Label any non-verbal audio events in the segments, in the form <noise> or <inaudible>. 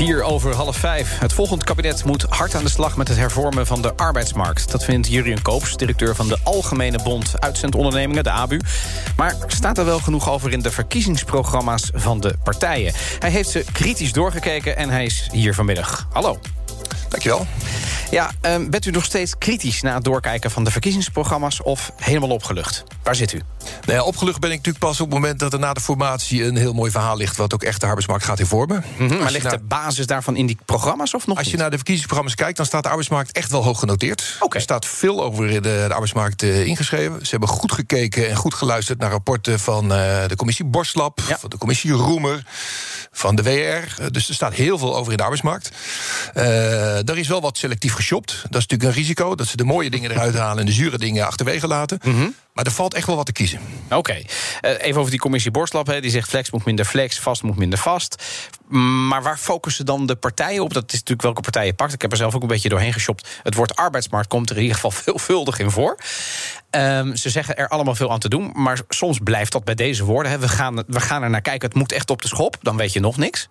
4 over half 5. Het volgende kabinet moet hard aan de slag met het hervormen van de arbeidsmarkt. Dat vindt Jurien Koops, directeur van de Algemene Bond Uitzendondernemingen, de ABU. Maar staat er wel genoeg over in de verkiezingsprogramma's van de partijen? Hij heeft ze kritisch doorgekeken en hij is hier vanmiddag. Hallo. Dankjewel. Ja, um, bent u nog steeds kritisch na het doorkijken van de verkiezingsprogramma's... of helemaal opgelucht? Waar zit u? Nou ja, opgelucht ben ik natuurlijk pas op het moment dat er na de formatie... een heel mooi verhaal ligt wat ook echt de arbeidsmarkt gaat hervormen. Mm -hmm, maar ligt naar, de basis daarvan in die programma's of nog Als niet? je naar de verkiezingsprogramma's kijkt... dan staat de arbeidsmarkt echt wel hoog genoteerd. Okay. Er staat veel over de, de arbeidsmarkt uh, ingeschreven. Ze hebben goed gekeken en goed geluisterd naar rapporten... van uh, de commissie Borslap, ja. van de commissie Roemer van de WR. Dus er staat heel veel over in de arbeidsmarkt. Er is wel wat selectief geshopt. Dat is natuurlijk een risico. Dat ze de mooie dingen eruit halen en de zure dingen achterwege laten. Mhm. Mm -hmm. Maar er valt echt wel wat te kiezen. Oké. Okay. Uh, even over die commissie Borslap. Hè. Die zegt flex moet minder flex, vast moet minder vast. Maar waar focussen dan de partijen op? Dat is natuurlijk welke partij je pakt. Ik heb er zelf ook een beetje doorheen geshopt. Het woord arbeidsmarkt komt er in ieder geval <laughs> veelvuldig in voor. Um, ze zeggen er allemaal veel aan te doen. Maar soms blijft dat bij deze woorden. Hè. We, gaan, we gaan er naar kijken. Het moet echt op de schop. Dan weet je nog niks.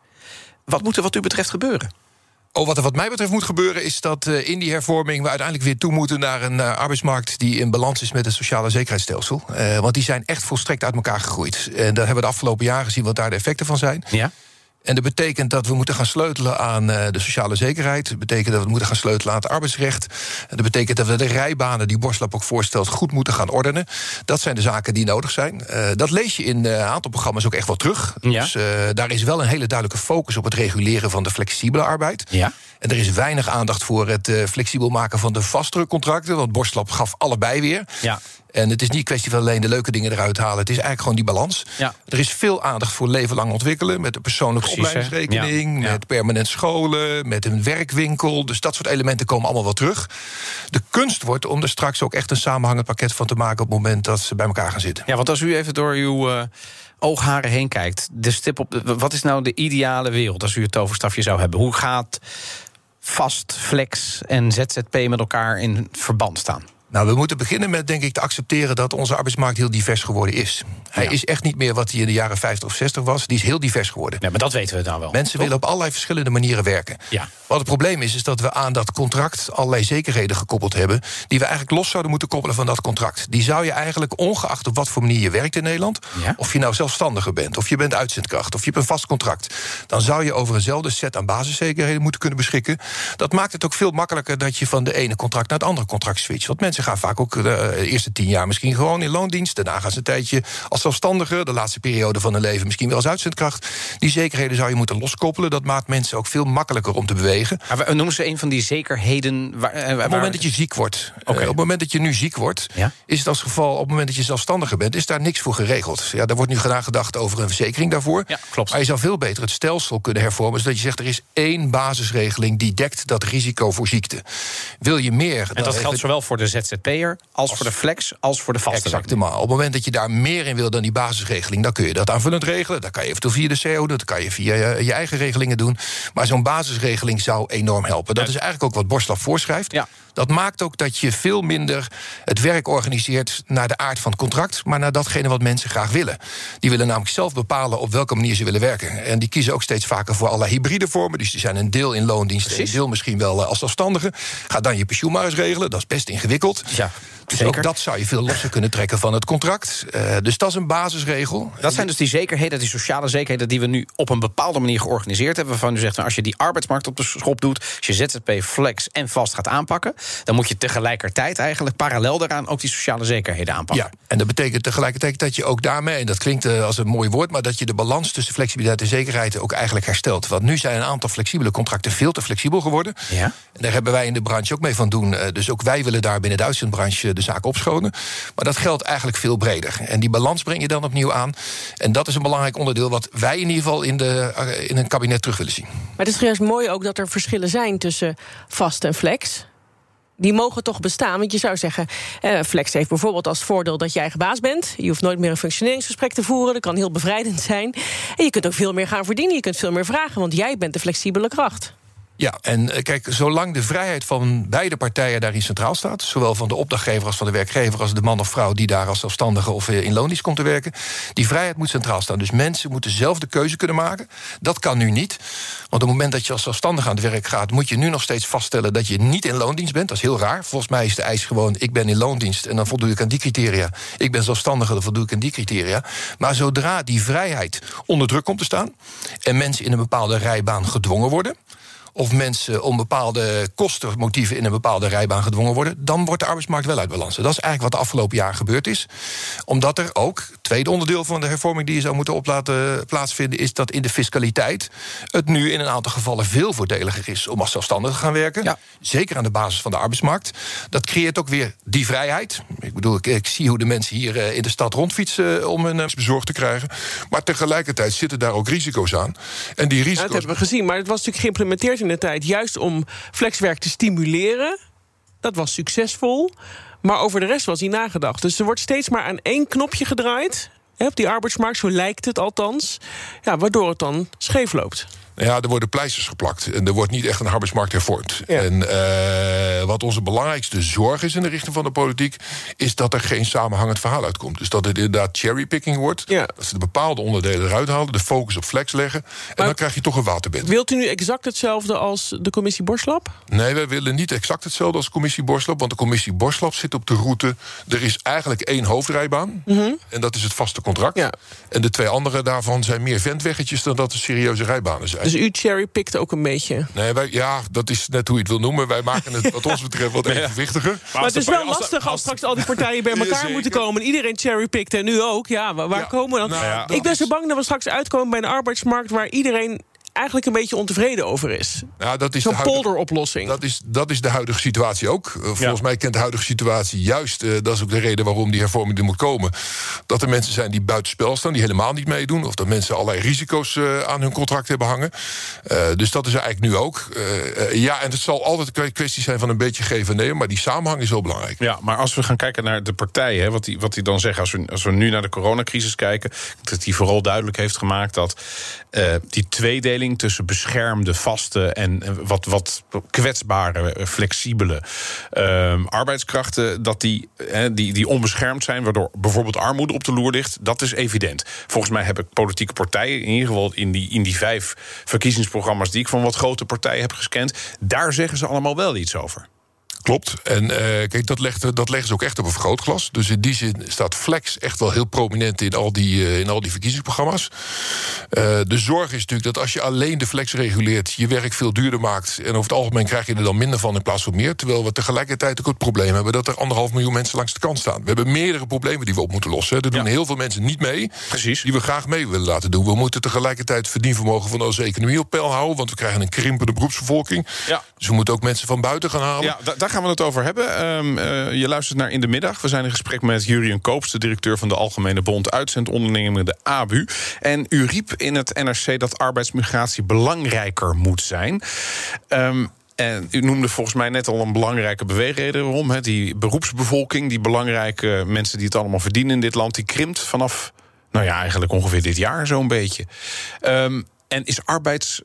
Wat moet er wat u betreft gebeuren? Oh, wat er wat mij betreft moet gebeuren, is dat uh, in die hervorming we uiteindelijk weer toe moeten naar een uh, arbeidsmarkt die in balans is met het sociale zekerheidsstelsel. Uh, want die zijn echt volstrekt uit elkaar gegroeid. En daar hebben we de afgelopen jaren gezien wat daar de effecten van zijn. Ja. En dat betekent dat we moeten gaan sleutelen aan uh, de sociale zekerheid. Dat betekent dat we moeten gaan sleutelen aan het arbeidsrecht. Dat betekent dat we de rijbanen die Borslap ook voorstelt goed moeten gaan ordenen. Dat zijn de zaken die nodig zijn. Uh, dat lees je in een aantal programma's ook echt wel terug. Ja. Dus uh, daar is wel een hele duidelijke focus op het reguleren van de flexibele arbeid. Ja. En er is weinig aandacht voor het uh, flexibel maken van de vastere contracten. Want Borslap gaf allebei weer. Ja. En het is niet een kwestie van alleen de leuke dingen eruit halen. Het is eigenlijk gewoon die balans. Ja. Er is veel aandacht voor leven lang ontwikkelen. Met een persoonlijke opleidingsrekening. Ja. Met permanent scholen. Met een werkwinkel. Dus dat soort elementen komen allemaal wel terug. De kunst wordt om er straks ook echt een samenhangend pakket van te maken. op het moment dat ze bij elkaar gaan zitten. Ja, want als u even door uw. Uh oogharen heen kijkt. De stip op. De, wat is nou de ideale wereld als u het toverstafje zou hebben? Hoe gaat vast, flex en ZZP met elkaar in verband staan? Nou, we moeten beginnen met, denk ik, te accepteren dat onze arbeidsmarkt heel divers geworden is. Hij Ja. is echt niet meer wat hij in de jaren 50 of 60 was. Die is heel divers geworden. Ja, maar dat weten we dan wel. Mensen toch? willen op allerlei verschillende manieren werken. Ja. Wat het probleem is, is dat we aan dat contract allerlei zekerheden gekoppeld hebben. die we eigenlijk los zouden moeten koppelen van dat contract. Die zou je eigenlijk, ongeacht op wat voor manier je werkt in Nederland. Ja. of je nou zelfstandiger bent, of je bent uitzendkracht, of je hebt een vast contract. dan zou je over eenzelfde set aan basiszekerheden moeten kunnen beschikken. Dat maakt het ook veel makkelijker dat je van de ene contract naar het andere contract switcht. Want mensen gaan vaak ook de eerste tien jaar misschien gewoon in loondienst. Daarna gaan ze een tijdje als zelfstandige. De laatste periode van hun leven misschien wel als uitzendkracht. Die zekerheden zou je moeten loskoppelen. Dat maakt mensen ook veel makkelijker om te bewegen. Maar noemen ze een van die zekerheden. Waar, eh, waar- Op het moment dat je ziek wordt, Oké. eh, op het moment dat je nu ziek wordt, Ja. is het als geval op het moment dat je zelfstandiger bent, is daar niks voor geregeld. Ja, daar wordt nu gedaan gedacht over een verzekering daarvoor. Ja, klopt. Maar je zou veel beter het stelsel kunnen hervormen, zodat je zegt er is één basisregeling die dekt dat risico voor ziekte. Wil je meer? En dat geldt zowel voor de ZZP'er als voor de flex als voor de vaste. Exact, maar op het moment dat je daar meer in wil dan die basisregeling, dan kun je dat aanvullend regelen. Dat kan je eventueel via de CO, dat kan je via je, je eigen regelingen doen. Maar zo'n basisregeling zou enorm helpen. Dat is eigenlijk ook wat Borslap voorschrijft. Ja. Dat maakt ook dat je veel minder het werk organiseert naar de aard van het contract, maar naar datgene wat mensen graag willen. Die willen namelijk zelf bepalen op welke manier ze willen werken. En die kiezen ook steeds vaker voor allerlei hybride vormen. Dus die zijn een deel in loondienst en een deel misschien wel eh, als zelfstandige. Ga dan je pensioen maar eens regelen. Dat is best ingewikkeld. Ja, Dus zeker. ook dat zou je veel losser kunnen trekken van het contract. Eh, dus dat is een basisregel. Dat zijn dus die zekerheden, die sociale zekerheden... die we nu op een bepaalde manier georganiseerd hebben. Waarvan u zegt, nou, als je die arbeidsmarkt op de schop doet... als je ZZP, flex en vast gaat aanpakken... dan moet je tegelijkertijd eigenlijk parallel daaraan... ook die sociale zekerheden aanpakken. Ja, en dat betekent tegelijkertijd dat je ook daarmee, en dat klinkt eh, als een mooi woord, maar dat je de balans tussen flexibiliteit en zekerheid ook eigenlijk herstelt. Want nu zijn een aantal flexibele contracten veel te flexibel geworden. Ja. En daar hebben wij in de branche ook mee van doen. Eh, Dus ook wij willen daar binnen de uitzendbranche de zaak opschonen. Maar dat geldt eigenlijk veel breder. En die balans breng je dan opnieuw aan. En dat is een belangrijk onderdeel wat wij in ieder geval in, de, eh, in een kabinet terug willen zien. Maar het is juist mooi ook dat er verschillen zijn tussen vast en flex. die mogen toch bestaan. Want je zou zeggen, eh, Flex heeft bijvoorbeeld als voordeel dat je eigen baas bent. Je hoeft nooit meer een functioneringsgesprek te voeren. Dat kan heel bevrijdend zijn. En je kunt ook veel meer gaan verdienen. Je kunt veel meer vragen, want jij bent de flexibele kracht. Ja, en eh, kijk, zolang de vrijheid van beide partijen daarin centraal staat, zowel van de opdrachtgever als van de werkgever, als de man of vrouw die daar als zelfstandige of eh, in loondienst komt te werken, die vrijheid moet centraal staan. Dus mensen moeten zelf de keuze kunnen maken. Dat kan nu niet. Want op het moment dat je als zelfstandige aan het werk gaat, moet je nu nog steeds vaststellen dat je niet in loondienst bent. Dat is heel raar. Volgens mij is de eis gewoon: ik ben in loondienst en dan voldoe ik aan die criteria. Ik ben zelfstandige, dan voldoe ik aan die criteria. Maar zodra die vrijheid onder druk komt te staan en mensen in een bepaalde rijbaan gedwongen worden of mensen om bepaalde kostenmotieven in een bepaalde rijbaan gedwongen worden, dan wordt de arbeidsmarkt wel uit balans. Dat is eigenlijk wat de afgelopen jaar gebeurd is. Omdat er ook, tweede onderdeel van de hervorming die je zou moeten op laten plaatsvinden, is dat in de fiscaliteit het nu in een aantal gevallen veel voordeliger is om als zelfstandige te gaan werken. Ja. Zeker aan de basis van de arbeidsmarkt. Dat creëert ook weer die vrijheid. Ik bedoel, ik, ik zie hoe de mensen hier eh, in de stad rondfietsen om hun uh, bezorgd te krijgen. Maar tegelijkertijd zitten daar ook risico's aan. En die risico's. dat hebben we gezien, maar het was natuurlijk geïmplementeerd in tijd juist om flexwerk te stimuleren. Dat was succesvol. Maar over de rest was hij nagedacht. Dus er wordt steeds maar aan één knopje gedraaid. Hè, op die arbeidsmarkt, zo lijkt het althans. Ja, waardoor het dan scheef loopt. Ja, er worden pleisters geplakt. En er wordt niet echt een arbeidsmarkt hervormd. En uh, wat onze belangrijkste zorg is in de richting van de politiek... is dat er geen samenhangend verhaal uitkomt. Dus dat het inderdaad cherrypicking wordt. Ja. Dat ze de bepaalde onderdelen eruit halen, de focus op flex leggen. En dan krijg je toch een waterbed. Wilt u nu exact hetzelfde als de commissie Borslap? Nee, wij willen niet exact hetzelfde als de commissie Borslap. Want de commissie Borslap zit op de route... er is eigenlijk één hoofdrijbaan. Mm -hmm. En dat is het vaste contract. Ja. En de twee andere daarvan zijn meer ventweggetjes... dan dat er serieuze rijbanen zijn. Dus u cherrypikt ook een beetje? Nee, wij, ja, dat is net hoe je het wil noemen. Wij maken het wat ons betreft wat <laughs> evenwichtiger. Maar, maar het is wel lastig als, straks al die partijen bij <laughs> elkaar moeten komen... en iedereen cherrypikt en nu ook. Ja, waar, waar komen we dan? Nou, ik ben zo bang dat we straks uitkomen bij een arbeidsmarkt... waar iedereen eigenlijk een beetje ontevreden over is. Ja, dat is Zo'n polderoplossing. Dat is, dat is de huidige situatie ook. Uh, volgens mij kent de huidige situatie juist... Uh, dat is ook de reden waarom die hervorming er moet komen... dat er mensen zijn die buitenspel staan, die helemaal niet meedoen... of dat mensen allerlei risico's uh, aan hun contract hebben hangen. dus dat is er eigenlijk nu ook. ja, en het zal altijd een kwestie zijn van een beetje geven en nemen... maar die samenhang is wel belangrijk. Ja, maar als we gaan kijken naar de partijen... Hè, wat, die, wat die dan zeggen, als we, als we nu naar de coronacrisis kijken... dat die vooral duidelijk heeft gemaakt dat die tweedeling tussen beschermde, vaste en wat, wat kwetsbare, eh, flexibele uh, arbeidskrachten, dat die, die, die onbeschermd zijn, waardoor bijvoorbeeld armoede op de loer ligt, dat is evident. Volgens mij hebben politieke partijen, in ieder geval in die, in die vijf verkiezingsprogramma's die ik van wat grote partijen heb gescand, daar zeggen ze allemaal wel iets over. Klopt. En uh, kijk, dat, legt, dat leggen ze ook echt op een vergrootglas. Dus in die zin staat Flex echt wel heel prominent in al die, uh, in al die verkiezingsprogramma's. Uh, de zorg is natuurlijk dat als je alleen de Flex reguleert, je werk veel duurder maakt. En over het algemeen krijg je er dan minder van in plaats van meer. Terwijl we tegelijkertijd ook het probleem hebben dat er anderhalf miljoen mensen langs de kant staan. We hebben meerdere problemen die we op moeten lossen. Er doen heel veel mensen niet mee. Precies. Die we graag mee willen laten doen. We moeten tegelijkertijd het verdienvermogen van onze economie op peil houden. Want we krijgen een krimpende beroepsbevolking. Ja. Dus we moeten ook mensen van buiten gaan halen. Ja, daar gaan we het over hebben. Um, uh, je luistert naar In de Middag. We zijn in gesprek met Jurien Koops, de directeur van de Algemene Bond Uitzendondernemingen, de ABU. En u riep in het NRC dat arbeidsmigratie belangrijker moet zijn. Um, en u noemde volgens mij net al een belangrijke beweegreden waarom. He, die beroepsbevolking, die belangrijke mensen die het allemaal verdienen in dit land, die krimpt vanaf, nou ja, eigenlijk ongeveer dit jaar zo'n beetje. Um, en is, arbeids,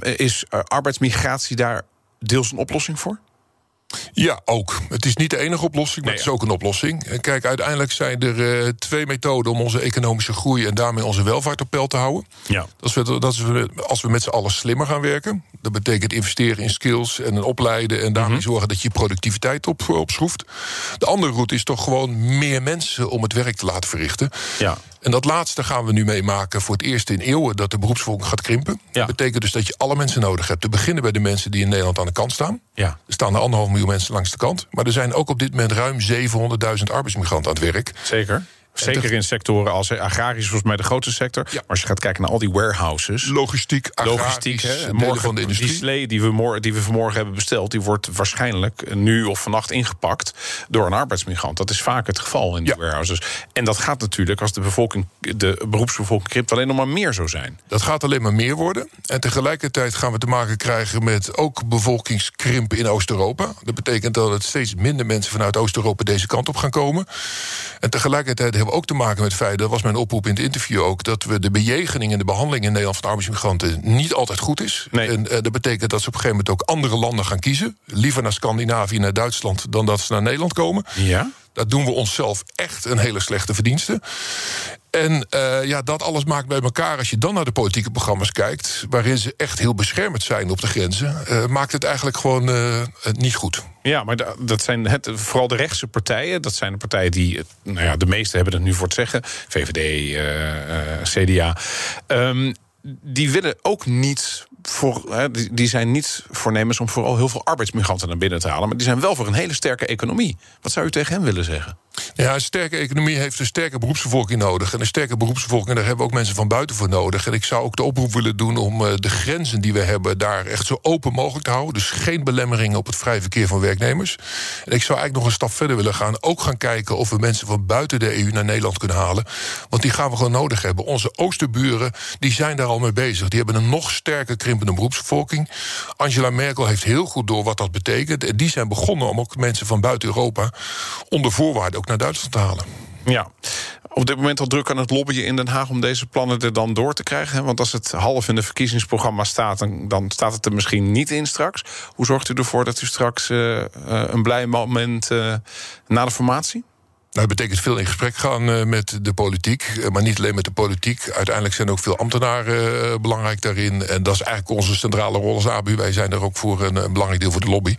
is uh, arbeidsmigratie daar deels een oplossing voor? Ja, ook. Het is niet de enige oplossing, maar nee, het is ook een oplossing. En kijk, uiteindelijk zijn er uh, twee methoden om onze economische groei en daarmee onze welvaart op peil te houden. Ja. Dat is, dat is als we met z'n allen slimmer gaan werken. Dat betekent investeren in skills en opleiden en daarmee mm -hmm. zorgen dat je je productiviteit op, opschroeft. De andere route is toch gewoon meer mensen om het werk te laten verrichten. Ja. En dat laatste gaan we nu meemaken voor het eerst in eeuwen dat de beroepsvolking gaat krimpen. Ja. Dat betekent dus dat je alle mensen nodig hebt. Te beginnen bij de mensen die in Nederland aan de kant staan. Ja. Er staan er anderhalf miljoen mensen langs de kant. Maar er zijn ook op dit moment ruim 700.000 arbeidsmigranten aan het werk. Zeker. Zeker in sectoren als agrarisch, volgens mij de grootste sector. Maar als je gaat kijken naar al die warehouses. Logistiek, logistiek hè, morgen, van de industrie. Die slee die we, morgen, die we vanmorgen hebben besteld, die wordt waarschijnlijk nu of vannacht ingepakt door een arbeidsmigrant. Dat is vaak het geval in die warehouses. En dat gaat natuurlijk als de bevolking, de beroepsbevolking krimpt, alleen nog maar meer zo zijn. Dat gaat alleen maar meer worden. En tegelijkertijd gaan we te maken krijgen met ook bevolkingskrimp in Oost-Europa. Dat betekent dat het steeds minder mensen vanuit Oost-Europa deze kant op gaan komen. En tegelijkertijd hebben ook te maken met het feit, dat was mijn oproep in het interview ook, dat we de bejegening en de behandeling in Nederland van arbeidsmigranten niet altijd goed is. En uh, dat betekent dat ze op een gegeven moment ook andere landen gaan kiezen. Liever naar Scandinavië, naar Duitsland, dan dat ze naar Nederland komen. Ja. Dat doen we onszelf echt een hele slechte verdienste. En uh, ja, dat alles maakt bij elkaar, als je dan naar de politieke programma's kijkt, waarin ze echt heel beschermend zijn op de grenzen, uh, maakt het eigenlijk gewoon uh, niet goed. Ja, maar dat zijn het, vooral de rechtse partijen. Dat zijn de partijen die, nou ja, de meeste hebben het nu voor het zeggen: VVD, CDA. Um, die willen ook niet voor, hè, die, die, zijn niet voornemens om vooral heel veel arbeidsmigranten naar binnen te halen. Maar die zijn wel voor een hele sterke economie. Wat zou u tegen hen willen zeggen? Ja, een sterke economie heeft een sterke beroepsbevolking nodig. En een sterke beroepsbevolking, daar hebben we ook mensen van buiten voor nodig. En ik zou ook de oproep willen doen om uh, de grenzen die we hebben... daar echt zo open mogelijk te houden. Dus geen belemmeringen op het vrij verkeer van werknemers. En ik zou eigenlijk nog een stap verder willen gaan. Ook gaan kijken of we mensen van buiten de EU naar Nederland kunnen halen. Want die gaan we gewoon nodig hebben. Onze oosterburen die zijn daar al mee bezig. Die hebben een nog sterker krimpende beroepsbevolking. Angela Merkel heeft heel goed door wat dat betekent. En die zijn begonnen om ook mensen van buiten Europa... onder voorwaarden ook naar Duitsland te halen. Ja, op dit moment al druk aan het lobbyen in Den Haag om deze plannen er dan door te krijgen. Want als het half in de verkiezingsprogramma staat, dan staat het er misschien niet in straks. Hoe zorgt u ervoor dat u straks uh, een blij moment uh, na de formatie? Nou, dat betekent veel in gesprek gaan met de politiek. maar niet alleen met de politiek. Uiteindelijk zijn ook veel ambtenaren belangrijk daarin. En dat is eigenlijk onze centrale rol als ABU. Wij zijn er ook voor een, een belangrijk deel voor de lobby.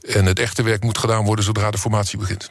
En het echte werk moet gedaan worden zodra de formatie begint.